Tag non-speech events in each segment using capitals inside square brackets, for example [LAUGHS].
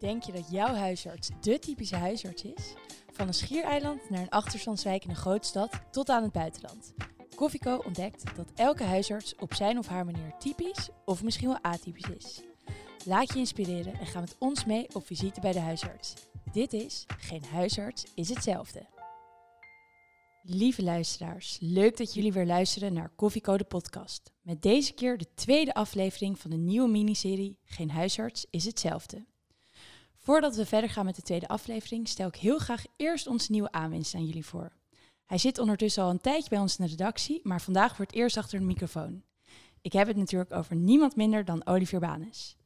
Denk je dat jouw huisarts de typische huisarts is? Van een schiereiland naar een achterstandswijk in een grote stad tot aan het buitenland. Koffieko ontdekt dat elke huisarts op zijn of haar manier typisch of misschien wel atypisch is. Laat je inspireren en ga met ons mee op visite bij de huisarts. Dit is Geen huisarts is hetzelfde. Lieve luisteraars, leuk dat jullie weer luisteren naar Koffieko de podcast. Met deze keer de tweede aflevering van de nieuwe miniserie Geen huisarts is hetzelfde. Voordat we verder gaan met de tweede aflevering, stel ik heel graag eerst onze nieuwe aanwinst aan jullie voor. Hij zit ondertussen al een tijdje bij ons in de redactie, maar vandaag wordt eerst achter de microfoon. Ik heb het natuurlijk over niemand minder dan Olivier Banes.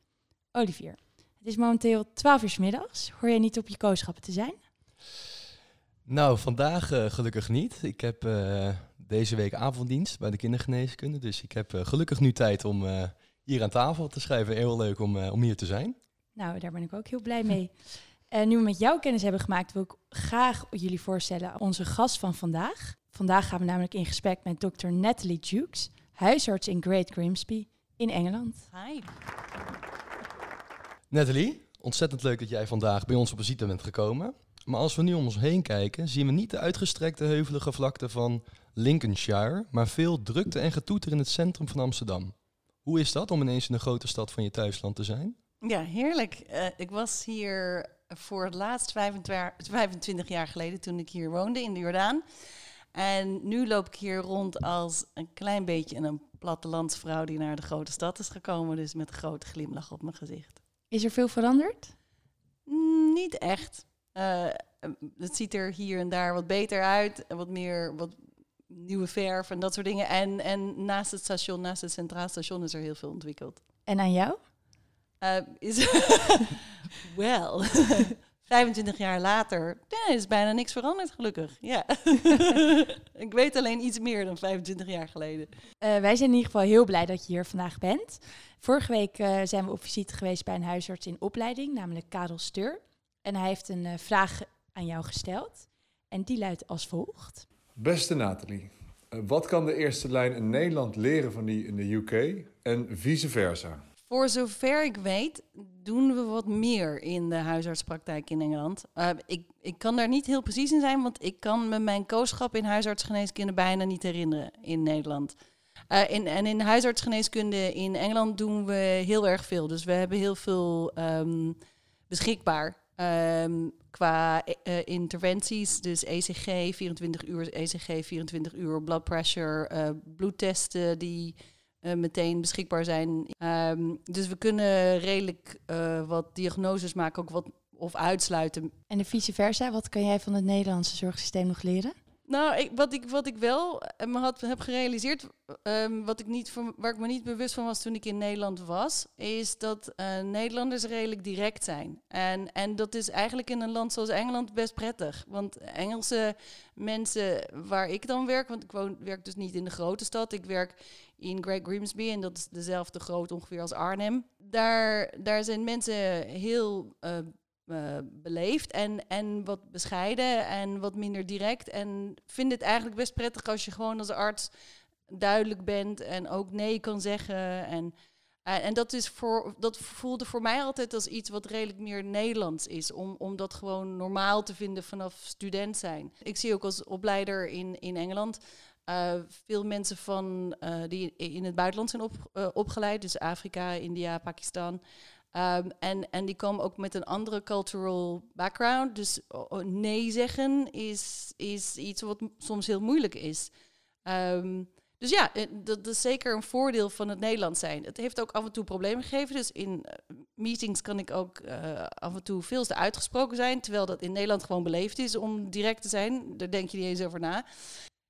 Olivier, het is momenteel 12 uur 's middags. Hoor jij niet op je kooschappen te zijn? Nou, vandaag uh, gelukkig niet. Ik heb uh, deze week avonddienst bij de kindergeneeskunde. Dus ik heb uh, gelukkig nu tijd om hier aan tafel te schrijven. Heel leuk om, om hier te zijn. Nou, daar ben ik ook heel blij mee. En nu we met jou kennis hebben gemaakt, wil ik graag jullie voorstellen onze gast van vandaag. Vandaag gaan we namelijk in gesprek met dokter Natalie Jukes, huisarts in Great Grimsby in Engeland. Hi. Natalie, ontzettend leuk dat jij vandaag bij ons op visite bent gekomen. Maar als we nu om ons heen kijken, zien we niet de uitgestrekte heuvelige vlakte van Lincolnshire, maar veel drukte en getoeter in het centrum van Amsterdam. Hoe is dat om ineens in de grote stad van je thuisland te zijn? Ja, heerlijk. Uh, ik was hier voor het laatst 25 jaar geleden toen ik hier woonde in de Jordaan. En nu loop ik hier rond als een klein beetje een plattelandsvrouw die naar de grote stad is gekomen. Dus met een grote glimlach op mijn gezicht. Is er veel veranderd? Mm, niet echt. Uh, het ziet er hier en daar wat beter uit. Wat meer wat nieuwe verf en dat soort dingen. En, en naast het station, naast het Centraal Station, is er heel veel ontwikkeld. En aan jou? Uh, is [LAUGHS] wel. [LAUGHS] 25 jaar later ja, is bijna niks veranderd, gelukkig. Ja. [LAUGHS] ik weet alleen iets meer dan 25 jaar geleden. Uh, wij zijn in ieder geval heel blij dat je hier vandaag bent. Vorige week uh, zijn we op visite geweest bij een huisarts in opleiding, namelijk Karel Steur. En hij heeft een uh, vraag aan jou gesteld. En die luidt als volgt. Beste Nathalie, wat kan de eerste lijn in Nederland leren van die in de UK en vice versa? Voor zover ik weet, doen we wat meer in de huisartspraktijk in Engeland. Uh, ik, ik kan daar niet heel precies in zijn, want ik kan me mijn kooschap in huisartsgeneeskunde bijna niet herinneren in Nederland. Uh, in, en in huisartsgeneeskunde in Engeland doen we heel erg veel. Dus we hebben heel veel um, beschikbaar um, qua uh, interventies. Dus ECG, 24 uur ECG, 24 uur blood pressure, bloedtesten die uh, meteen beschikbaar zijn. Um, dus we kunnen redelijk uh, wat diagnoses maken, ook wat of uitsluiten. En de vice versa, wat kan jij van het Nederlandse zorgsysteem nog leren? Nou, ik, wat, ik, wat ik wel uh, me had, heb gerealiseerd, um, wat ik niet, waar ik me niet bewust van was toen ik in Nederland was, is dat uh, Nederlanders redelijk direct zijn. En, en dat is eigenlijk in een land zoals Engeland best prettig. Want Engelse mensen waar ik dan werk, want ik woon, werk dus niet in de grote stad, ik werk in Great Grimsby en dat is dezelfde grootte ongeveer als Arnhem. Daar, daar zijn mensen heel uh, uh, beleefd en, en wat bescheiden en wat minder direct. En vind het eigenlijk best prettig als je gewoon als arts duidelijk bent en ook nee kan zeggen. En, uh, en dat, is voor, dat voelde voor mij altijd als iets wat redelijk meer Nederlands is. Om, om dat gewoon normaal te vinden vanaf student zijn. Ik zie ook als opleider in, in Engeland uh, veel mensen van, die in het buitenland zijn op, opgeleid, dus Afrika, India, Pakistan. Um, en, en die komen ook met een andere cultural background. Dus nee zeggen is, is iets wat soms heel moeilijk is. Um, dus ja, dat is zeker een voordeel van het Nederlands zijn. Het heeft ook af en toe problemen gegeven. Dus in meetings kan ik ook af en toe veel te uitgesproken zijn. Terwijl dat in Nederland gewoon beleefd is om direct te zijn. Daar denk je niet eens over na.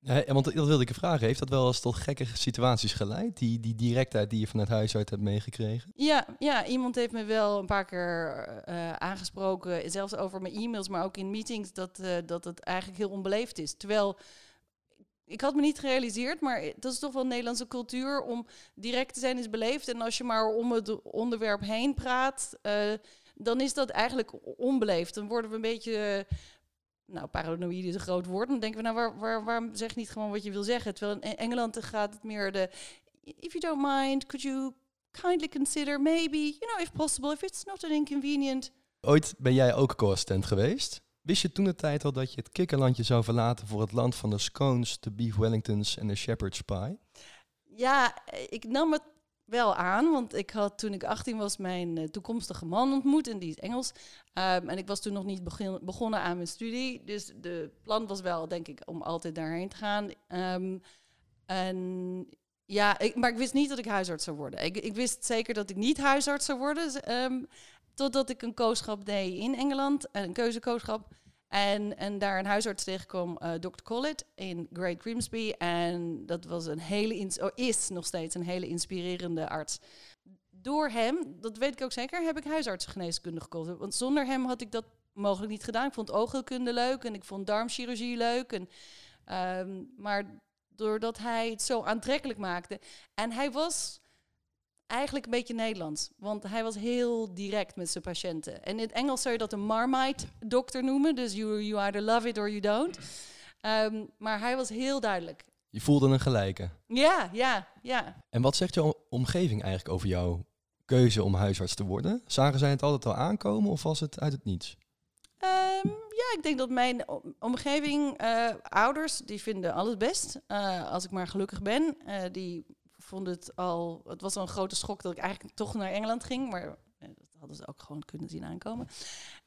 Want dat wilde ik je vragen. Heeft dat wel eens tot gekke situaties geleid? Die, die directheid die je vanuit huis uit hebt meegekregen? Ja, ja, iemand heeft me wel een paar keer uh, aangesproken. Zelfs over mijn e-mails, maar ook in meetings. Dat, uh, dat het eigenlijk heel onbeleefd is. Terwijl ik had me niet gerealiseerd, maar dat is toch wel Nederlandse cultuur. Om direct te zijn is beleefd. En als je maar om het onderwerp heen praat, uh, dan is dat eigenlijk onbeleefd. Dan worden we een beetje nou, paranoïde is een groot woord. Dan denken we, nou, waar, waar, waarom zeg je niet gewoon wat je wil zeggen? Terwijl in Engeland gaat het meer de, if you don't mind, could you kindly consider maybe, you know, if possible, if it's not an inconvenient Ooit ben jij ook co-assistent geweest. Wist je toen de tijd al dat je het kikkerlandje zou verlaten voor het land van de scones, de beef wellingtons en de shepherd's pie? Ja, ik nam het wel aan, want ik had toen ik 18 was mijn uh, toekomstige man ontmoet en die is Engels. Um, en ik was toen nog niet begonnen aan mijn studie, dus de plan was wel, denk ik, om altijd daarheen te gaan. Um, en ja, ik, maar ik wist niet dat ik huisarts zou worden. Ik, ik wist zeker dat ik niet huisarts zou worden, um, totdat ik een kooschap deed in Engeland, een keuzekooschap. En, en daar een huisarts tegenkwam, uh, Dr. Collett in Great Grimsby. En dat was een hele, oh, is nog steeds een hele inspirerende arts. Door hem, dat weet ik ook zeker, heb ik huisartsengeneeskunde gekozen. Want zonder hem had ik dat mogelijk niet gedaan. Ik vond oogheelkunde leuk en ik vond darmchirurgie leuk. En, um, maar doordat hij het zo aantrekkelijk maakte. En hij was eigenlijk een beetje Nederlands. Want hij was heel direct met zijn patiënten. En in het Engels zou je dat een Marmite-dokter noemen. Dus you, you either love it or you don't. Um, maar hij was heel duidelijk. Je voelde een gelijke. Ja, ja, ja. En wat zegt jouw omgeving eigenlijk over jouw keuze om huisarts te worden? Zagen zij het altijd al aankomen of was het uit het niets? Um, ja, ik denk dat mijn omgeving, uh, ouders, die vinden alles best. Uh, als ik maar gelukkig ben. Uh, die vond het al, het was al een grote schok dat ik eigenlijk toch naar Engeland ging, maar eh, dat hadden ze ook gewoon kunnen zien aankomen.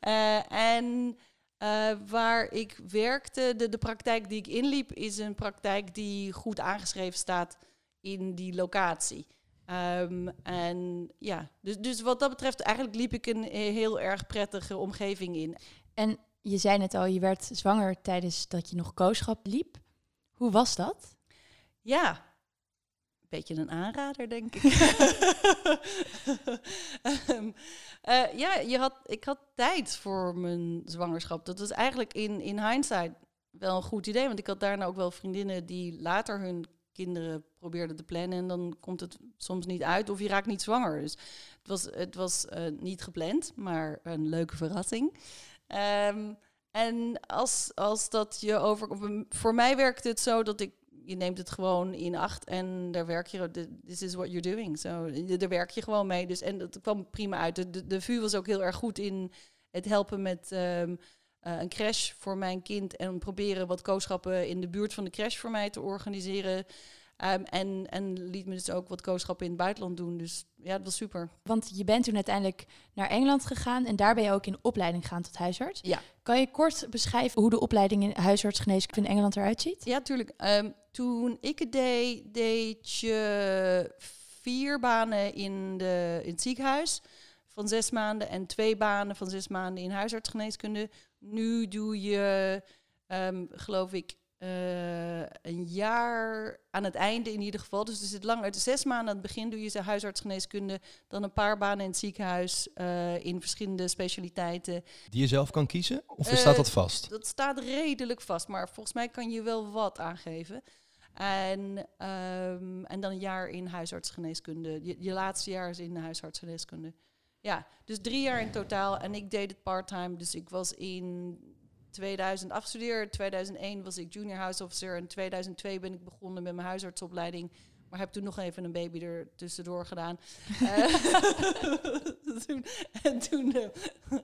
Uh, en uh, waar ik werkte, de, de praktijk die ik inliep, is een praktijk die goed aangeschreven staat in die locatie. Um, en ja, dus, dus wat dat betreft, eigenlijk liep ik een heel erg prettige omgeving in. En je zei net al, je werd zwanger tijdens dat je nog kooschap liep. Hoe was dat? Ja, beetje een aanrader, denk ik. um, [LAUGHS] uh, ja, je had, ik had tijd voor mijn zwangerschap. Dat was eigenlijk in, in hindsight wel een goed idee. Want ik had daarna ook wel vriendinnen die later hun kinderen probeerden te plannen. En dan komt het soms niet uit of je raakt niet zwanger. Dus het was, het was uh, niet gepland, maar een leuke verrassing. Um, en als, als dat je over. Voor mij werkte het zo dat ik je neemt het gewoon in acht en daar werk je, this is what you're doing. Zo, so, daar werk je gewoon mee. Dus, en dat kwam prima uit. De, de, VU was ook heel erg goed in het helpen met um, uh, een crash voor mijn kind. En proberen wat kooschappen in de buurt van de crash voor mij te organiseren. Um, en, en liet me dus ook wat kooschappen in het buitenland doen. Dus ja, dat was super. Want je bent toen uiteindelijk naar Engeland gegaan en daar ben je ook in opleiding gegaan tot huisarts. Ja. Kan je kort beschrijven hoe de opleiding in huisartsgeneeskunde in Engeland eruit ziet? Ja, tuurlijk. Um, toen ik het deed, deed je vier banen in, de, in het ziekenhuis van zes maanden en twee banen van zes maanden in huisartsgeneeskunde. Nu doe je, um, geloof ik, uh, een jaar aan het einde in ieder geval. Dus er zit lang uit zes maanden aan het begin doe je ze huisartsgeneeskunde. Dan een paar banen in het ziekenhuis uh, in verschillende specialiteiten. Die je zelf kan kiezen? Of uh, staat dat vast? Dat staat redelijk vast, maar volgens mij kan je wel wat aangeven. En, um, en dan een jaar in huisartsgeneeskunde. Je, je laatste jaar is in de huisartsgeneeskunde. Ja, dus drie jaar in totaal. En ik deed het part-time. Dus ik was in 2000 afgestudeerd. 2001 was ik junior house officer. En 2002 ben ik begonnen met mijn huisartsopleiding. Maar heb toen nog even een baby er tussendoor gedaan. [LAUGHS] [LAUGHS] toen, en toen, uh, [LAUGHS]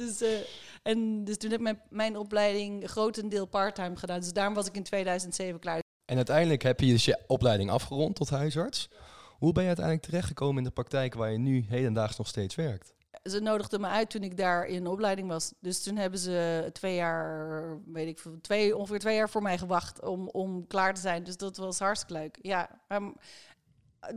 dus, uh, en dus toen heb ik mijn, mijn opleiding grotendeel part-time gedaan. Dus daarom was ik in 2007 klaar. En uiteindelijk heb je dus je opleiding afgerond tot huisarts. Hoe ben je uiteindelijk terechtgekomen in de praktijk waar je nu hedendaags nog steeds werkt? Ze nodigden me uit toen ik daar in de opleiding was. Dus toen hebben ze twee jaar, weet ik veel, twee, ongeveer twee jaar voor mij gewacht om, om klaar te zijn. Dus dat was hartstikke leuk. Ja, um,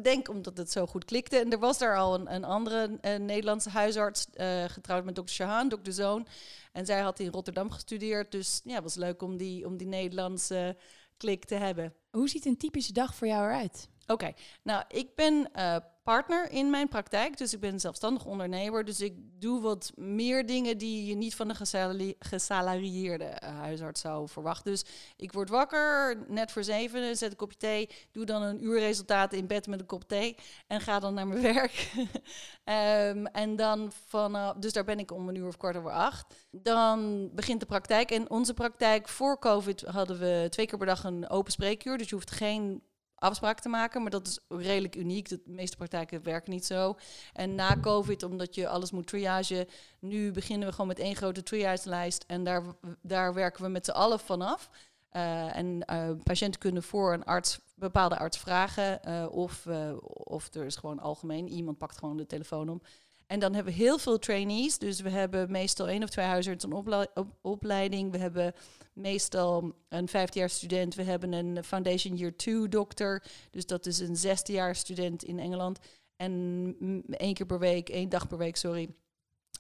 denk omdat het zo goed klikte. En er was daar al een, een andere een Nederlandse huisarts, uh, getrouwd met dokter Shahan, dokter Zoon. En zij had in Rotterdam gestudeerd. Dus ja, het was leuk om die, om die Nederlandse klik te hebben. Hoe ziet een typische dag voor jou eruit? Oké, okay. nou, ik ben uh, partner in mijn praktijk, dus ik ben zelfstandig ondernemer. Dus ik doe wat meer dingen die je niet van een gesalarieerde uh, huisarts zou verwachten. Dus ik word wakker, net voor zeven, zet een kopje thee, doe dan een uur resultaten in bed met een kop thee en ga dan naar mijn [LAUGHS] werk. um, en dan van, dus daar ben ik om een uur of kwart over acht. Dan begint de praktijk. En onze praktijk voor COVID hadden we twee keer per dag een open spreekuur, dus je hoeft geen afspraken te maken. Maar dat is redelijk uniek. De meeste praktijken werken niet zo. En na COVID, omdat je alles moet triage, nu beginnen we gewoon met één grote triage-lijst. En daar, daar werken we met z'n allen vanaf. Uh, en uh, patiënten kunnen voor een arts, bepaalde arts vragen. Uh, of, of er is gewoon algemeen, iemand pakt gewoon de telefoon op. En dan hebben we heel veel trainees. Dus we hebben meestal één of twee huisartsen een op opleiding. We hebben meestal een vijfdejaars student. We hebben een Foundation Year 2 dokter. Dus dat is een zesdejaars student in Engeland. En één keer per week, één dag per week, sorry.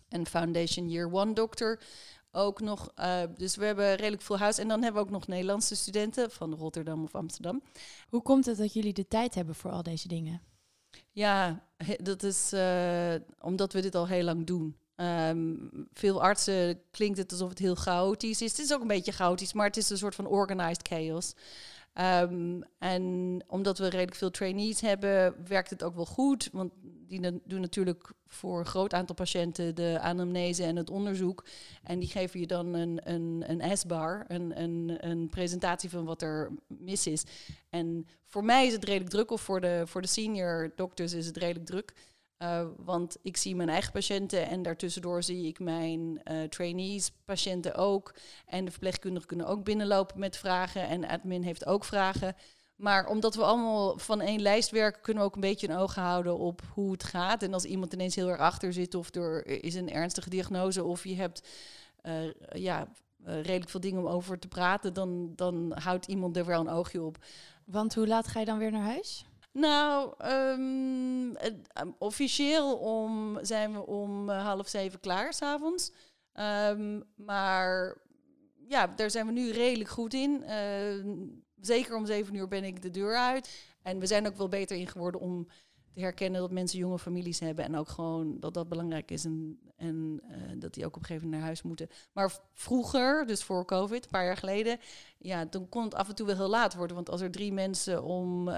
Een Foundation Year 1 dokter. Ook nog, uh, dus we hebben redelijk veel huis. En dan hebben we ook nog Nederlandse studenten van Rotterdam of Amsterdam. Hoe komt het dat jullie de tijd hebben voor al deze dingen? Ja, dat is uh, omdat we dit al heel lang doen. Um, veel artsen klinkt het alsof het heel chaotisch is. Het is ook een beetje chaotisch, maar het is een soort van organized chaos. Um, en omdat we redelijk veel trainees hebben, werkt het ook wel goed. Want die doen natuurlijk voor een groot aantal patiënten de anamnese en het onderzoek. En die geven je dan een, een, een S-bar, een, een, een presentatie van wat er mis is. En voor mij is het redelijk druk, of voor de, voor de senior dokters is het redelijk druk. Uh, want ik zie mijn eigen patiënten en daartussendoor zie ik mijn uh, trainees, patiënten ook. En de verpleegkundigen kunnen ook binnenlopen met vragen en admin heeft ook vragen. Maar omdat we allemaal van één lijst werken, kunnen we ook een beetje een oog houden op hoe het gaat. En als iemand ineens heel erg achter zit of er is een ernstige diagnose of je hebt ja, redelijk veel dingen om over te praten, dan, dan houdt iemand er wel een oogje op. Want hoe laat ga je dan weer naar huis? Nou, um, officieel om, zijn we om uh, half zeven klaar s'avonds. Um, maar ja, daar zijn we nu redelijk goed in. Zeker om zeven uur ben ik de deur uit. En we zijn ook wel beter in geworden om te herkennen dat mensen jonge families hebben. En ook gewoon dat dat belangrijk is. En, en uh, dat die ook op een gegeven moment naar huis moeten. Maar vroeger, dus voor COVID, een paar jaar geleden, ja, dan kon het af en toe wel heel laat worden. Want als er drie mensen om.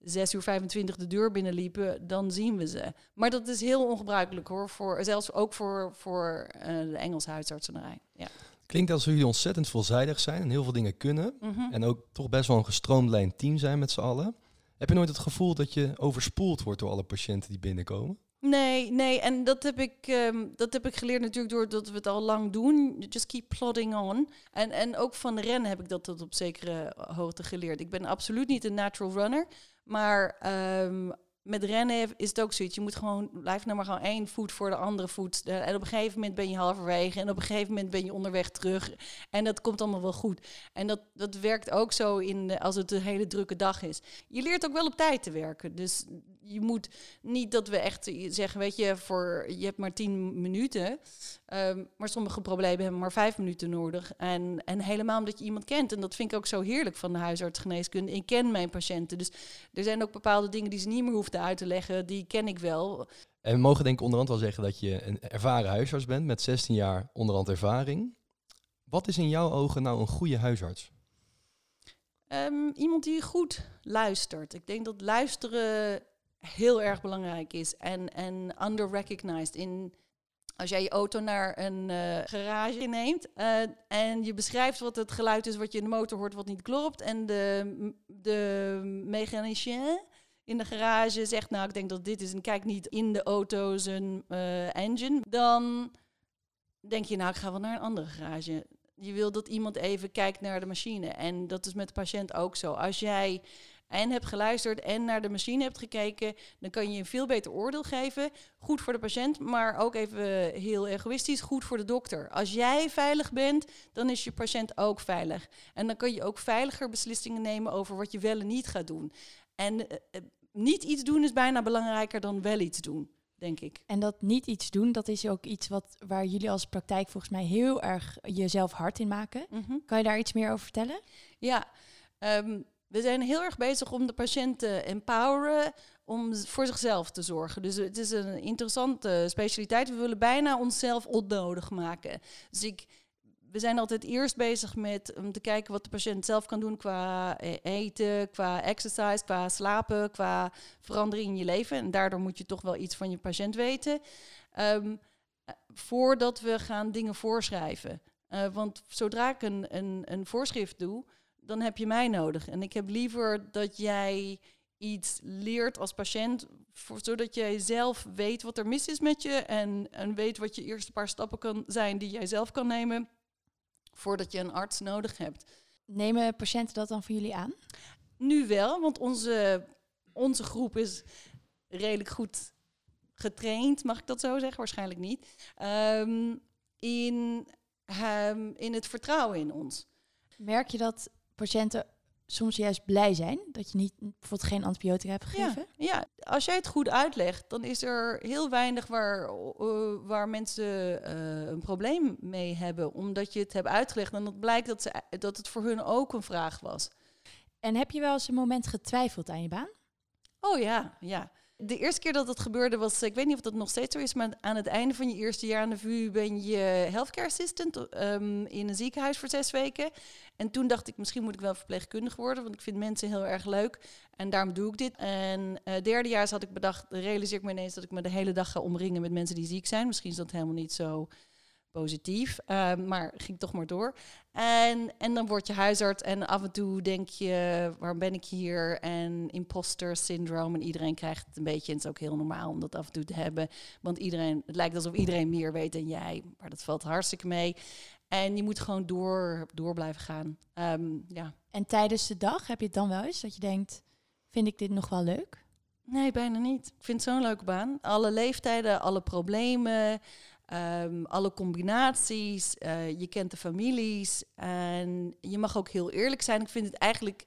6 uur 25 de deur binnenliepen, dan zien we ze. Maar dat is heel ongebruikelijk hoor, voor, zelfs ook voor, voor uh, de Engelse huisartsenarij. Ja. Klinkt alsof jullie ontzettend veelzijdig zijn en heel veel dingen kunnen. Mm -hmm. En ook toch best wel een gestroomlijnd team zijn met z'n allen. Heb je nooit het gevoel dat je overspoeld wordt door alle patiënten die binnenkomen? Nee, nee, en dat heb ik, um, dat heb ik geleerd natuurlijk doordat we het al lang doen. Just keep plodding on. En, en ook van rennen heb ik dat tot op zekere hoogte geleerd. Ik ben absoluut niet een natural runner. Maar um, met rennen is het ook zoiets. Je moet gewoon, blijf nou maar gewoon één voet voor de andere voet. En op een gegeven moment ben je halverwege. En op een gegeven moment ben je onderweg terug. En dat komt allemaal wel goed. En dat, dat werkt ook zo in als het een hele drukke dag is. Je leert ook wel op tijd te werken. Dus je moet niet dat we echt zeggen, weet je, voor, je hebt maar tien minuten. Um, maar sommige problemen hebben maar vijf minuten nodig. En, en helemaal omdat je iemand kent. En dat vind ik ook zo heerlijk van de huisartsgeneeskunde. Ik ken mijn patiënten. Dus er zijn ook bepaalde dingen die ze niet meer hoefden uit te leggen. Die ken ik wel. En we mogen denk ik onderhand wel zeggen dat je een ervaren huisarts bent met 16 jaar onderhand ervaring. Wat is in jouw ogen nou een goede huisarts? Um, iemand die goed luistert. Ik denk dat luisteren heel erg belangrijk is en, en under-recognized. In, als jij je auto naar een uh, garage neemt uh, en je beschrijft wat het geluid is wat je in de motor hoort wat niet klopt en de, de mechanicien in de garage zegt, nou ik denk dat dit is en kijk niet in de auto zijn uh, engine, dan denk je, nou ik ga wel naar een andere garage. Je wil dat iemand even kijkt naar de machine. En dat is met de patiënt ook zo. Als jij en hebt geluisterd en naar de machine hebt gekeken, dan kan je een veel beter oordeel geven. Goed voor de patiënt, maar ook even heel egoïstisch, goed voor de dokter. Als jij veilig bent, dan is je patiënt ook veilig. En dan kan je ook veiliger beslissingen nemen over wat je wel en niet gaat doen. En uh, niet iets doen is bijna belangrijker dan wel iets doen denk ik. En dat niet iets doen, dat is ook iets wat, waar jullie als praktijk volgens mij heel erg jezelf hard in maken. Mm -hmm. Kan je daar iets meer over vertellen? Ja, um, we zijn heel erg bezig om de patiënt te empoweren om voor zichzelf te zorgen. Dus het is een interessante specialiteit. We willen bijna onszelf onnodig maken. Dus ik, we zijn altijd eerst bezig met om te kijken wat de patiënt zelf kan doen qua e-, eten, qua exercise, qua slapen, qua verandering in je leven. En daardoor moet je toch wel iets van je patiënt weten. Um, voordat we gaan dingen voorschrijven. Uh, want zodra ik een, een, een voorschrift doe, dan heb je mij nodig. En ik heb liever dat jij iets leert als patiënt, voor, zodat jij zelf weet wat er mis is met je en, en weet wat je eerste paar stappen kan zijn die jij zelf kan nemen voordat je een arts nodig hebt. Nemen patiënten dat dan van jullie aan? Nu wel, want onze, onze groep is redelijk goed getraind, mag ik dat zo zeggen? Waarschijnlijk niet. Ehm, in, um, in het vertrouwen in ons. Merk je dat patiënten soms juist blij zijn dat je niet bijvoorbeeld geen antibiotica hebt gegeven? Ja, ja. als jij het goed uitlegt, dan is er heel weinig waar, uh, waar mensen uh, een probleem mee hebben, omdat je het hebt uitgelegd en dat blijkt dat, ze, dat het voor hun ook een vraag was. En heb je wel eens een moment getwijfeld aan je baan? Oh ja, ja. De eerste keer dat dat gebeurde was, ik weet niet of dat nog steeds zo is, maar aan het einde van je eerste jaar aan de VU ben je healthcare assistant um, in een ziekenhuis voor zes weken. En toen dacht ik, misschien moet ik wel verpleegkundig worden, want ik vind mensen heel erg leuk. En daarom doe ik dit. En uh, derde jaar had ik bedacht, realiseer ik me ineens dat ik me de hele dag ga omringen met mensen die ziek zijn. Misschien is dat helemaal niet zo positief, uh, maar ging toch maar door. En, en dan word je huisarts en af en toe denk je, waarom ben ik hier? En imposter syndroom en iedereen krijgt het een beetje. En het is ook heel normaal om dat af en toe te hebben. Want iedereen, het lijkt alsof iedereen meer weet dan jij, maar dat valt hartstikke mee. En je moet gewoon door, door blijven gaan. Um, ja. En tijdens de dag heb je het dan wel eens dat je denkt, vind ik dit nog wel leuk? Nee, bijna niet. Ik vind het zo'n leuke baan. Alle leeftijden, alle problemen, um, alle combinaties. Uh, je kent de families. En je mag ook heel eerlijk zijn. Ik vind het eigenlijk,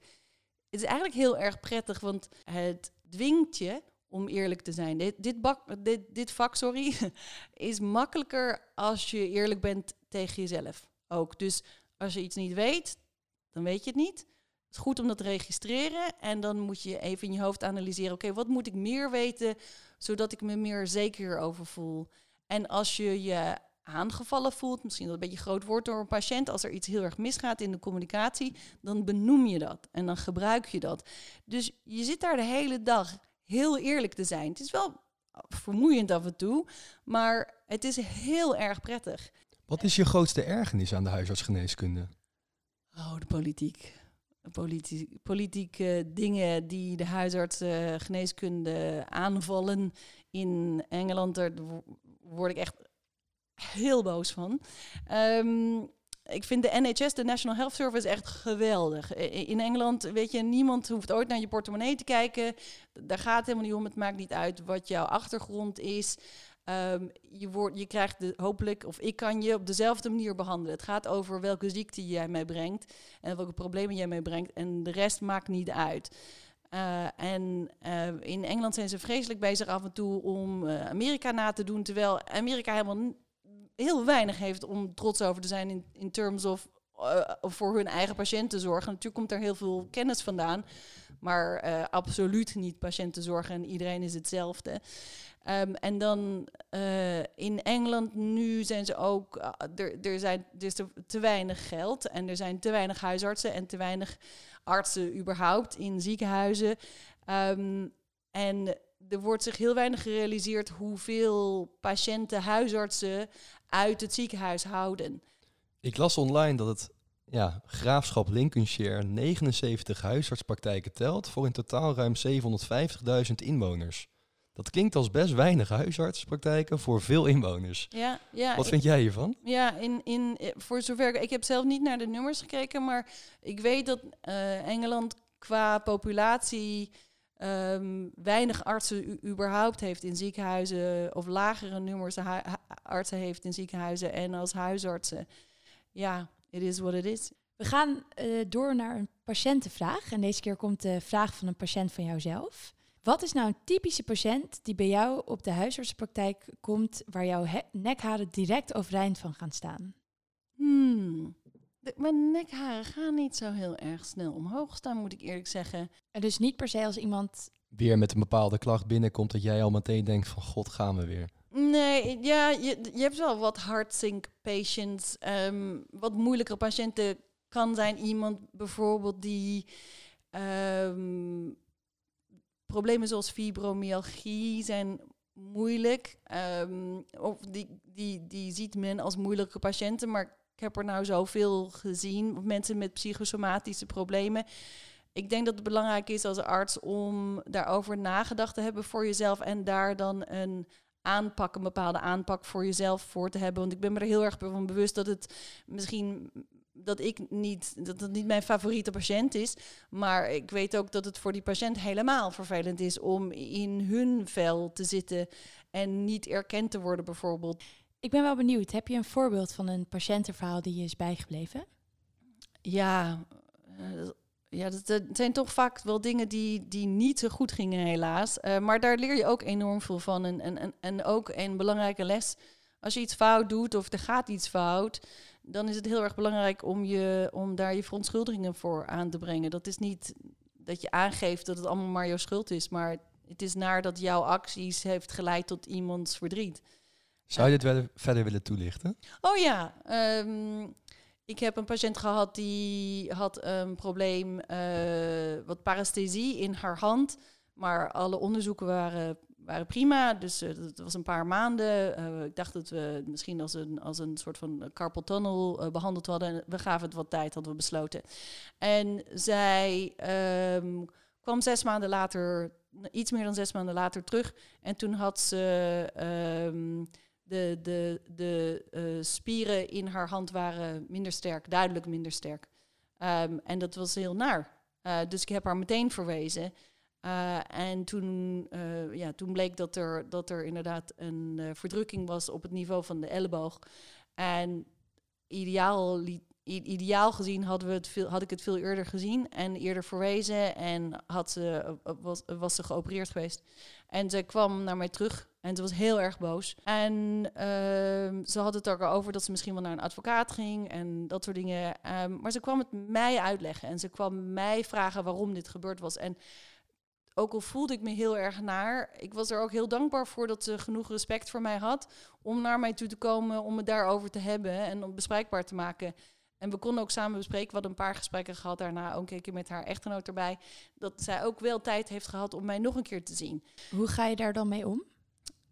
het is eigenlijk heel erg prettig, want het dwingt je om eerlijk te zijn. Dit, dit, dit vak, sorry, [LAUGHS] is makkelijker als je eerlijk bent tegen jezelf ook. Dus als je iets niet weet, dan weet je het niet. Het is goed om dat te registreren en dan moet je even in je hoofd analyseren: oké, wat moet ik meer weten zodat ik me meer zeker over voel? En als je je aangevallen voelt, misschien dat een beetje groot woord door een patiënt, als er iets heel erg misgaat in de communicatie, dan benoem je dat en dan gebruik je dat. Dus je zit daar de hele dag heel eerlijk te zijn. Het is wel vermoeiend af en toe, maar het is heel erg prettig. Wat is je grootste ergernis aan de huisartsgeneeskunde? Oh, de politiek. Politiek, politieke dingen die de huisartsgeneeskunde aanvallen in Engeland. Daar word ik echt heel boos van. Um, ik vind de NHS, de National Health Service, echt geweldig. In Engeland, weet je, niemand hoeft ooit naar je portemonnee te kijken. Daar gaat het helemaal niet om. Het maakt niet uit wat jouw achtergrond is. Um, je, wordt, je krijgt de, hopelijk, of ik kan je op dezelfde manier behandelen. Het gaat over welke ziekte jij mee brengt en welke problemen jij mee brengt. En de rest maakt niet uit. Uh, en uh, in Engeland zijn ze vreselijk bezig af en toe om uh, Amerika na te doen, terwijl Amerika helemaal heel weinig heeft om trots over te zijn in, in terms of voor hun eigen patiënten zorgen. Natuurlijk komt er heel veel kennis vandaan, maar absoluut niet patiëntenzorg en iedereen is hetzelfde. Um, en dan in Engeland nu zijn ze ook, er, er, zijn, er te weinig geld en er zijn te weinig huisartsen en te weinig artsen überhaupt in ziekenhuizen. Um, en er wordt zich heel weinig gerealiseerd hoeveel patiënten huisartsen uit het ziekenhuis houden. Ik las online dat het ja, graafschap Lincolnshire 79 huisartspraktijken telt voor in totaal ruim 750.000 inwoners. Dat klinkt als best weinig huisartspraktijken voor veel inwoners. Ja, ja, Wat vind jij hiervan? Ja, in, in, voor zover ik heb zelf niet naar de nummers gekeken, maar ik weet dat uh, Engeland qua populatie um, weinig artsen überhaupt heeft in ziekenhuizen of lagere nummers artsen heeft in ziekenhuizen en als huisartsen. Ja, it is what it is. We gaan uh, door naar een patiëntenvraag en deze keer komt de vraag van een patiënt van jouzelf. Wat is nou een typische patiënt die bij jou op de huisartsenpraktijk komt, waar jouw nekharen direct overeind van gaan staan? Hmm. De, mijn nekharen gaan niet zo heel erg snel omhoog staan, moet ik eerlijk zeggen. En dus niet per se als iemand weer met een bepaalde klacht binnenkomt, dat jij al meteen denkt van god, gaan we weer. Nee, ja, je, je hebt wel wat heartsink patients. Um, wat moeilijkere patiënten kan zijn iemand bijvoorbeeld die um, problemen zoals fibromyalgie zijn moeilijk. Um, of die, die, die ziet men als moeilijke patiënten, maar ik heb er nou zoveel gezien, mensen met psychosomatische problemen. Ik denk dat het belangrijk is als arts om daarover nagedacht te hebben voor jezelf en daar dan een aanpak, een bepaalde aanpak voor jezelf voor te hebben. Want ik ben me er heel erg van bewust dat het misschien dat ik niet, dat het niet mijn favoriete patiënt is. Maar ik weet ook dat het voor die patiënt helemaal vervelend is om in hun vel te zitten en niet erkend te worden, bijvoorbeeld. Ik ben wel benieuwd. Heb je een voorbeeld van een patiëntenverhaal die je is bijgebleven? Ja, uh, ja, dat, zijn toch vaak wel dingen die, die niet zo goed gingen, helaas. Uh, maar daar leer je ook enorm veel van. En, en, en, en ook een belangrijke les. Als je iets fout doet of er gaat iets fout, dan is het heel erg belangrijk om, je, om daar je verontschuldigingen voor aan te brengen. Dat is niet dat je aangeeft dat het allemaal maar jouw schuld is, maar het is naar dat jouw acties heeft geleid tot iemands verdriet. Zou je dit wel verder willen toelichten? Oh ja, um, ik heb een patiënt gehad die had een probleem, uh, wat paresthesie in haar hand. Maar alle onderzoeken waren, waren prima. Dus uh, dat was een paar maanden. Uh, ik dacht dat we misschien als een, als een soort van carpal tunnel behandeld hadden. En we gaven het wat tijd, hadden we besloten. En zij um, kwam zes maanden later, iets meer dan zes maanden later terug. En toen had ze... Um, de, de, de uh, spieren in haar hand waren minder sterk, duidelijk minder sterk. Um, en dat was heel naar. Uh, dus ik heb haar meteen verwezen. Uh, en toen, ja, toen bleek dat er, dat er inderdaad een verdrukking was op het niveau van de elleboog. En ideaal, ideaal gezien hadden we het veel, had ik het veel eerder gezien en eerder verwezen. En had ze, was, was ze geopereerd geweest. En ze kwam naar mij terug en ze was heel erg boos. En uh, ze had het er over dat ze misschien wel naar een advocaat ging en dat soort dingen. Um, maar ze kwam het mij uitleggen en ze kwam mij vragen waarom dit gebeurd was. En ook al voelde ik me heel erg naar, ik was er ook heel dankbaar voor dat ze genoeg respect voor mij had om naar mij toe te komen, om het daarover te hebben en om bespreekbaar te maken. En we konden ook samen bespreken. We hadden een paar gesprekken gehad daarna, ook een keer met haar echtgenoot erbij. Dat zij ook wel tijd heeft gehad om mij nog een keer te zien. Hoe ga je daar dan mee om?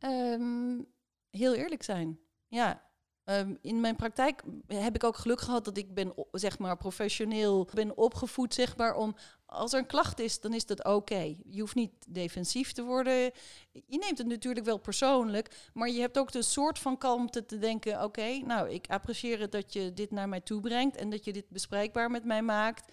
Um, heel eerlijk zijn. Ja. Um, in mijn praktijk heb ik ook geluk gehad dat ik ben, zeg maar, professioneel ben opgevoed, zeg maar, om als er een klacht is, dan is dat oké. Je hoeft niet defensief te worden. Je neemt het natuurlijk wel persoonlijk, maar je hebt ook een soort van kalmte te denken: oké, nou, ik apprecieer het dat je dit naar mij toe brengt en dat je dit bespreekbaar met mij maakt.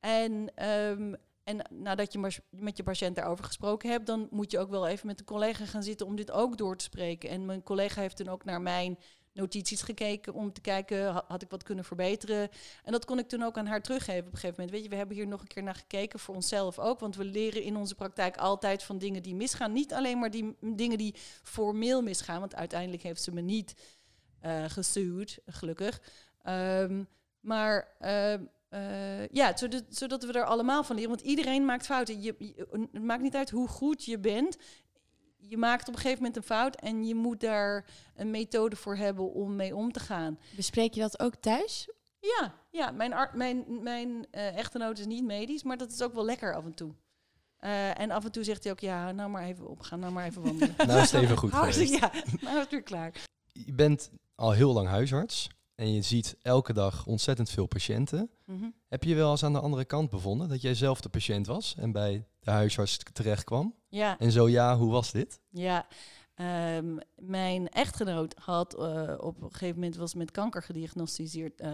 En um, en nadat je met je patiënt daarover gesproken hebt, dan moet je ook wel even met de collega gaan zitten om dit ook door te spreken. En mijn collega heeft toen ook naar mijn notities gekeken om te kijken, had ik wat kunnen verbeteren. En dat kon ik toen ook aan haar teruggeven op een gegeven moment. Weet je, we hebben hier nog een keer naar gekeken voor onszelf ook, want we leren in onze praktijk altijd van dingen die misgaan. Niet alleen maar die dingen die formeel misgaan, want uiteindelijk heeft ze me niet uh, gesuwd, gelukkig. Um, maar uh, uh, ja, zodat, zodat, we er allemaal van leren. Want iedereen maakt fouten. Je, het maakt niet uit hoe goed je bent. Je maakt op een gegeven moment een fout en je moet daar een methode voor hebben om mee om te gaan. Bespreek je dat ook thuis? Ja, ja mijn, mijn, mijn uh, echtgenoot is niet medisch, maar dat is ook wel lekker af en toe. Uh, en af en toe zegt hij ook, ja, nou maar even opgaan, nou maar even wandelen. nou is het even goed [LAUGHS] geweest. Ja, nou is het weer klaar. Je bent al heel lang huisarts en je ziet elke dag ontzettend veel patiënten. Mhm. Heb je wel eens aan de andere kant bevonden dat jij zelf de patiënt was en bij de huisarts terecht kwam? Ja. En zo ja, hoe was dit? Ja, um, mijn echtgenoot had uh, op een gegeven moment was met kanker gediagnosticeerd. Uh,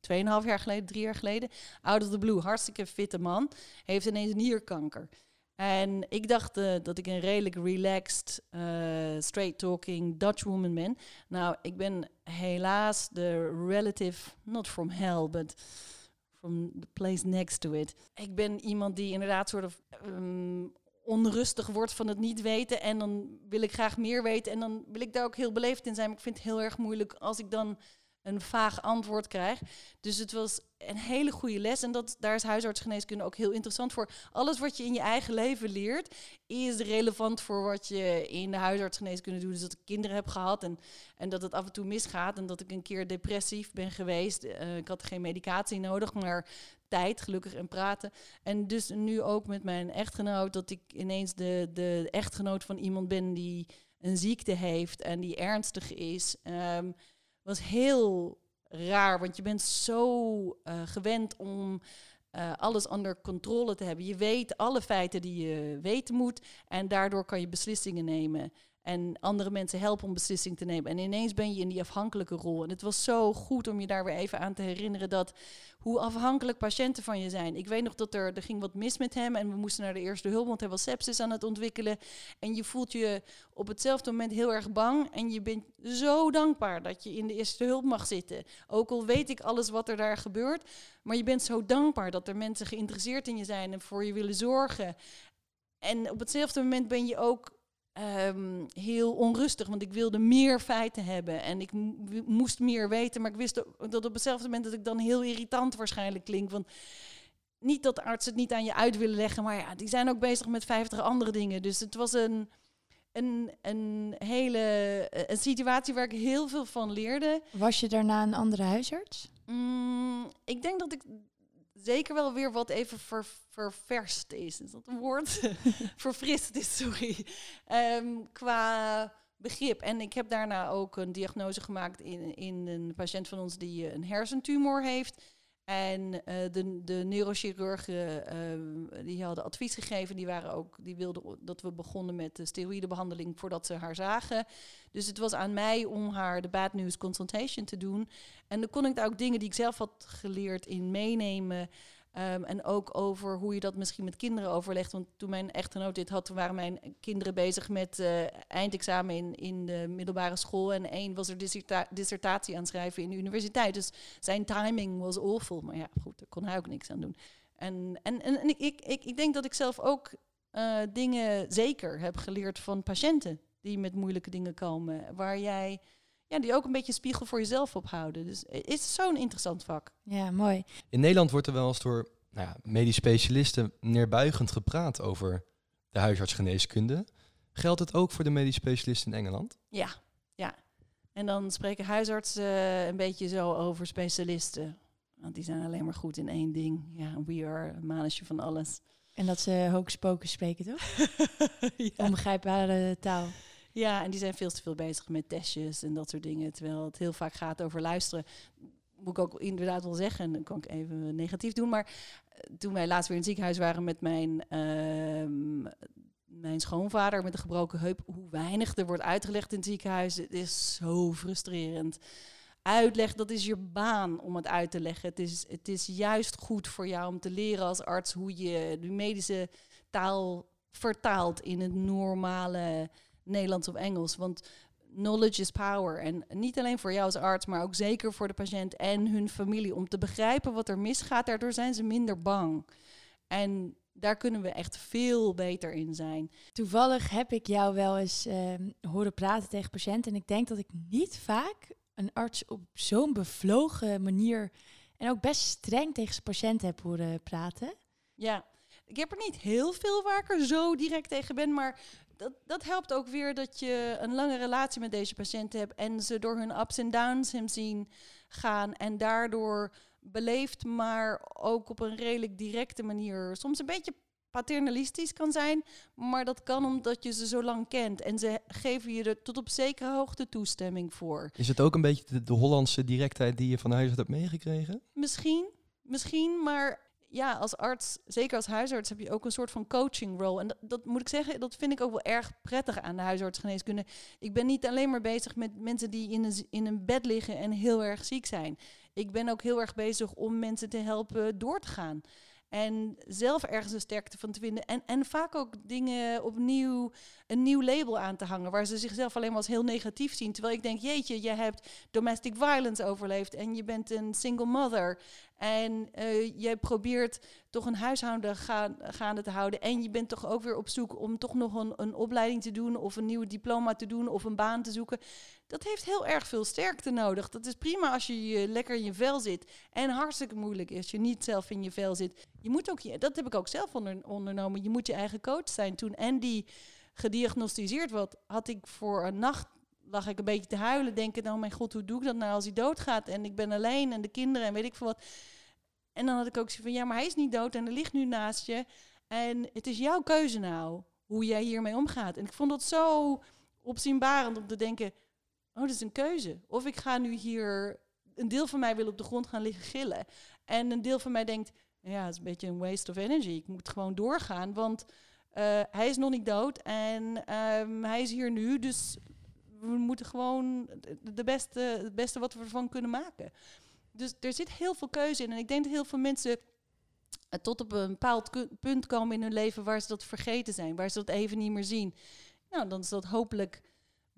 tweeënhalf jaar geleden, drie jaar geleden. Out of the blue, hartstikke fitte man. Heeft ineens nierkanker. En ik dacht uh, dat ik een redelijk relaxed, uh, straight-talking Dutch woman ben. Nou, ik ben helaas de relative, not from hell, but from the place next to it. Ik ben iemand die inderdaad soort of um, onrustig wordt van het niet weten. En dan wil ik graag meer weten. En dan wil ik daar ook heel beleefd in zijn. Maar ik vind het heel erg moeilijk als ik dan een vaag antwoord krijg. Dus het was een hele goede les. En dat, daar is huisartsgeneeskunde ook heel interessant voor. Alles wat je in je eigen leven leert, is relevant voor wat je in de huisartsgeneeskunde doet. Dus dat ik kinderen heb gehad en, en dat het af en toe misgaat. En dat ik een keer depressief ben geweest. Uh, ik had geen medicatie nodig, maar tijd, gelukkig en praten. En dus nu ook met mijn echtgenoot, dat ik ineens de, de echtgenoot van iemand ben die een ziekte heeft en die ernstig is. Um, was heel raar, want je bent zo eh, gewend om eh, alles onder controle te hebben. Je weet alle feiten die je weten moet en daardoor kan je beslissingen nemen. En andere mensen helpen om beslissing te nemen. En ineens ben je in die afhankelijke rol. En het was zo goed om je daar weer even aan te herinneren dat hoe afhankelijk patiënten van je zijn. Ik weet nog dat er, er ging wat mis met hem en we moesten naar de eerste hulp, want hij was sepsis aan het ontwikkelen. En je voelt je op hetzelfde moment heel erg bang. En je bent zo dankbaar dat je in de eerste hulp mag zitten. Ook al weet ik alles wat er daar gebeurt. Maar je bent zo dankbaar dat er mensen geïnteresseerd in je zijn en voor je willen zorgen. En op hetzelfde moment ben je ook Ehm, heel onrustig, want ik wilde meer feiten hebben en ik moest meer weten, maar ik wist dat op hetzelfde moment dat ik dan heel irritant waarschijnlijk klink. Want niet dat artsen het niet aan je uit willen leggen, maar ja, die zijn ook bezig met vijftig andere dingen. Dus het was een, een, een hele een situatie waar ik heel veel van leerde. Was je daarna een andere huisarts? Mm, ik denk dat ik zeker wel weer wat even ver, ververst is. Is dat een woord? [LAUGHS] Verfrist is, sorry. Ehm, qua begrip. En ik heb daarna ook een diagnose gemaakt in, in een patiënt van ons die een hersentumor heeft. En uh, de, de neurochirurgen uh, die hadden advies gegeven, die, waren ook, die wilden dat we begonnen met de steroïdebehandeling voordat ze haar zagen. Dus het was aan mij om haar de bad news consultation te doen. En dan kon ik daar ook dingen die ik zelf had geleerd in meenemen. Um, en ook over hoe je dat misschien met kinderen overlegt. Want toen mijn echtgenoot dit had, waren mijn kinderen bezig met uh, eindexamen in, in de middelbare school. En één was er disserta dissertatie aan schrijven in de universiteit. Dus zijn timing was awful. Maar ja, goed, daar kon hij ook niks aan doen. En, en, en, ik, ik, ik, denk dat ik zelf ook uh, dingen zeker heb geleerd van patiënten die met moeilijke dingen komen. Waar jij ja, die ook een beetje spiegel voor jezelf ophouden. Dus het is zo'n interessant vak. Ja, mooi. In Nederland wordt er wel eens door nou ja, medisch specialisten neerbuigend gepraat over de huisartsgeneeskunde. Geldt het ook voor de medisch specialisten in Engeland? Ja, ja. En dan spreken huisartsen uh, een beetje zo over specialisten. Want die zijn alleen maar goed in één ding. Ja, we are een van alles. En dat ze hocus pocus spreken, toch? [LAUGHS] ja. Onbegrijpbare taal. Ja, en die zijn veel te veel bezig met testjes en dat soort dingen. Terwijl het heel vaak gaat over luisteren. Moet ik ook inderdaad wel zeggen, en dan kan ik even negatief doen. Maar eh, toen wij laatst weer in het ziekenhuis waren met mijn, uh, mijn schoonvader met een gebroken heup, hoe weinig er wordt uitgelegd in het ziekenhuis, het is zo frustrerend. Uitleg, dat is je baan om het uit te leggen. Het is, het is juist goed voor jou om te leren als arts hoe je de medische taal vertaalt in het normale Nederlands of Engels. Want knowledge is power. En niet alleen voor jou als arts, maar ook zeker voor de patiënt en hun familie. Om te begrijpen wat er misgaat, daardoor zijn ze minder bang. En daar kunnen we echt veel beter in zijn. Toevallig heb ik jou wel eens uh, horen praten tegen patiënten. En ik denk dat ik niet vaak een arts op zo'n bevlogen manier en ook best streng tegen zijn patiënt heb horen praten. Ja, ik heb er niet heel veel waar ik er zo direct tegen ben, maar dat, dat helpt ook weer dat je een lange relatie met deze patiënten hebt en ze door hun ups en downs hem zien gaan en daardoor beleefd, maar ook op een redelijk directe manier, soms een beetje paternalistisch kan zijn, maar dat kan omdat je ze zo lang kent en ze geven je er tot op zekere hoogte toestemming voor. Is het ook een beetje de, de Hollandse directheid die je van huis uit hebt meegekregen? Misschien, misschien, maar ja, als arts, zeker als huisarts, heb je ook een soort van coaching role. En dat, dat, moet ik zeggen, dat vind ik ook wel erg prettig aan de huisartsgeneeskunde. Ik ben niet alleen maar bezig met mensen die in een, in een bed liggen en heel erg ziek zijn. Ik ben ook heel erg bezig om mensen te helpen door te gaan. En zelf ergens een sterkte van te vinden. En, en vaak ook dingen opnieuw, een nieuw label aan te hangen. Waar ze zichzelf alleen maar als heel negatief zien. Terwijl ik denk, jeetje, je hebt domestic violence overleefd. En je bent een single mother. En uh, jij probeert toch een huishouden gaan, gaande te houden. En je bent toch ook weer op zoek om toch nog een, een opleiding te doen. Of een nieuw diploma te doen. Of een baan te zoeken. Dat heeft heel erg veel sterkte nodig. Dat is prima als je, lekker in je vel zit. En hartstikke moeilijk als je niet zelf in je vel zit. Je moet ook, je, dat heb ik ook zelf onder, ondernomen. Je moet je eigen coach zijn. Toen Andy gediagnosticeerd werd, had ik voor een nacht lag ik een beetje te huilen, denken, nou mijn god, hoe doe ik dat nou als hij doodgaat en ik ben alleen en de kinderen en weet ik veel wat. En dan had ik ook zoiets van, ja, maar hij is niet dood en er ligt nu naast je. En het is jouw keuze nou, hoe jij hiermee omgaat. En ik vond dat zo opzienbarend om te denken, oh, dat is een keuze. Of ik ga nu hier een deel van mij wil op de grond gaan liggen gillen. En een deel van mij denkt, ja, het is een beetje een waste of energy. Ik moet gewoon doorgaan, want eh, hij is nog niet dood en ehm, hij is hier nu. Dus we moeten gewoon de beste, het beste wat we ervan kunnen maken. Dus er zit heel veel keuze in. En ik denk dat heel veel mensen eh, tot op een bepaald punt komen in hun leven waar ze dat vergeten zijn, waar ze dat even niet meer zien. Nou, dan is dat hopelijk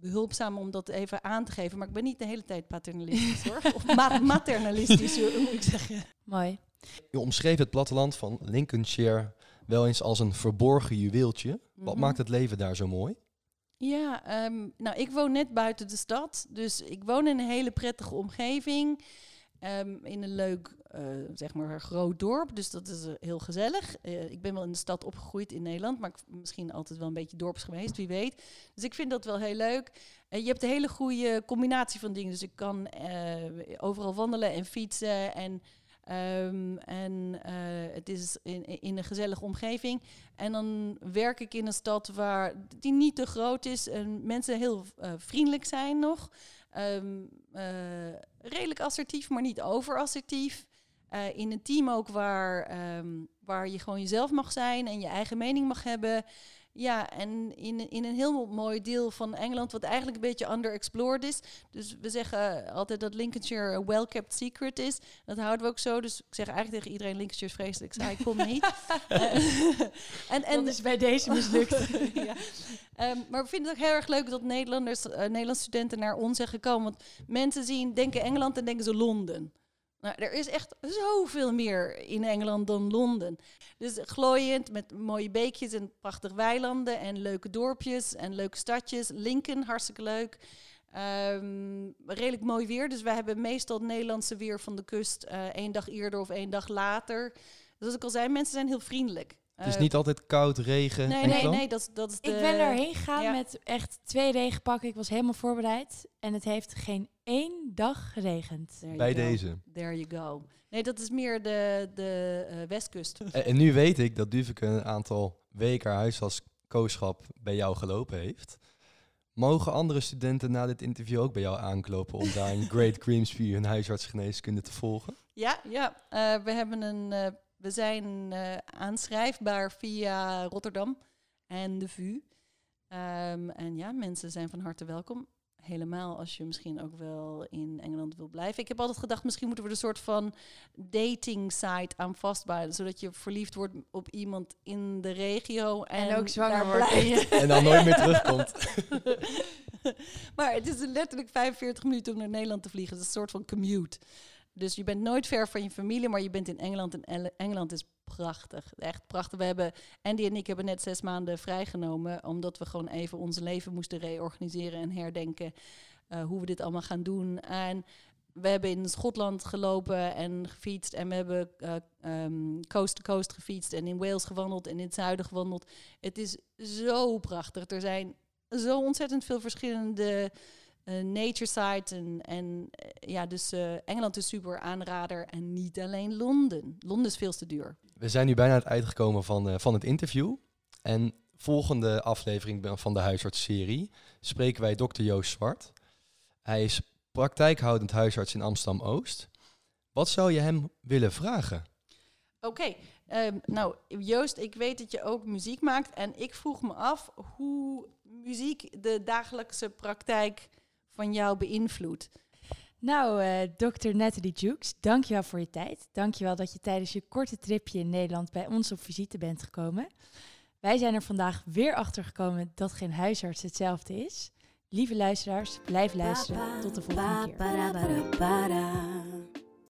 behulpzaam om dat even aan te geven. Maar ik ben niet de hele tijd paternalistisch hoor. [LAUGHS] Of ma maternalistisch, moet ik zeggen. Mooi. Je omschreef het platteland van Lincolnshire wel eens als een verborgen juweeltje. Wat Mhm. maakt het leven daar zo mooi? Ja, ehm, nou, ik woon net buiten de stad. Dus ik woon in een hele prettige omgeving. Ehm, in een leuk, eh, zeg maar, groot dorp. Dus dat is eh, heel gezellig. Eh, ik ben wel in de stad opgegroeid in Nederland. Maar ik, misschien altijd wel een beetje dorps geweest, wie weet. Dus ik vind dat wel heel leuk. Eh, je hebt een hele goede combinatie van dingen. Dus ik kan overal wandelen en fietsen. En, ehm, en het is in, in een gezellige omgeving. En dan werk ik in een stad waar die niet te groot is en mensen heel vriendelijk zijn nog. Ehm, eh, redelijk assertief, maar niet overassertief. Eh, in een team ook waar, ehm, waar je gewoon jezelf mag zijn en je eigen mening mag hebben. Ja, en in, in een heel mooi deel van Engeland, wat eigenlijk een beetje underexplored is. Dus we zeggen altijd dat Lincolnshire een well-kept secret is. Dat houden we ook zo. Dus ik zeg eigenlijk tegen iedereen, Lincolnshire is vreselijk. Ik zei, ik kom niet. Eh, [LAUGHS] [LAUGHS] en, en, Dat is bij deze mislukt. [LAUGHS] ja. Ehm, maar we vinden het ook heel erg leuk dat Nederlanders, eh, Nederlandse studenten naar ons zijn gekomen. Want mensen zien, denken Engeland en denken ze Londen. Nou, er is echt zoveel meer in Engeland dan Londen. Dus glooiend met mooie beekjes en prachtige weilanden en leuke dorpjes en leuke stadjes. Lincoln, hartstikke leuk. Ehm, redelijk mooi weer. Dus wij hebben meestal Nederlandse weer van de kust eh één dag eerder of één dag later. Dus als ik al zei, mensen zijn heel vriendelijk. Het is niet altijd koud, regen Nee, en nee, nee, dat, dat is de... Ik ben erheen gegaan ja. met echt twee regenpakken. Ik was helemaal voorbereid. En het heeft geen één dag geregend. There Bij go. deze. There you go. Nee, dat is meer de, de eh, westkust. [LAUGHS] En, en nu weet ik dat Duveke een aantal weken haar huisartskooschap bij jou gelopen heeft. Mogen andere studenten na dit interview ook bij jou aanklopen om daar [LAUGHS] in Great Grimsby hun huisartsgeneeskunde te volgen? Ja, ja. eh, we hebben een, eh, we zijn eh, aanschrijfbaar via Rotterdam en de VU. Ehm, en ja, mensen zijn van harte welkom. Helemaal als je misschien ook wel in Engeland wil blijven. Ik heb altijd gedacht, misschien moeten we er een soort van dating site aan vastbouwen. Zodat je verliefd wordt op iemand in de regio. En, En, ook zwanger wordt. [LAUGHS] En dan nooit meer terugkomt. [LAUGHS] maar het is letterlijk 45 minuten om naar Nederland te vliegen. Het is een soort van commute. Dus je bent nooit ver van je familie, maar je bent in Engeland. En Engeland is prachtig. Echt prachtig. We hebben, Andy en ik hebben net zes maanden vrijgenomen. Omdat we gewoon even ons leven moesten reorganiseren en herdenken. eh, hoe we dit allemaal gaan doen. En we hebben in Schotland gelopen en gefietst. En we hebben eh, ehm, coast to coast gefietst. En in Wales gewandeld en in het zuiden gewandeld. Het is zo prachtig. Er zijn zo ontzettend veel verschillende eh, nature sites. En, en eh, ja, dus eh, Engeland is super aanrader. En niet alleen Londen. Londen is veel te duur. We zijn nu bijna aan het eind gekomen van, eh, van het interview. En volgende aflevering van de huisartsserie spreken wij dokter Joost Zwart. Hij is praktijkhoudend huisarts in Amsterdam-Oost. Wat zou je hem willen vragen? Oké, ehm, nou Joost, ik weet dat je ook muziek maakt. En ik vroeg me af hoe muziek de dagelijkse praktijk van jou beïnvloedt. Nou, eh dokter Natalie Jukes, dankjewel voor je tijd. Dankjewel dat je tijdens je korte tripje in Nederland bij ons op visite bent gekomen. Wij zijn er vandaag weer achter gekomen dat geen huisarts hetzelfde is. Lieve luisteraars, blijf luisteren. Tot de volgende keer. keer.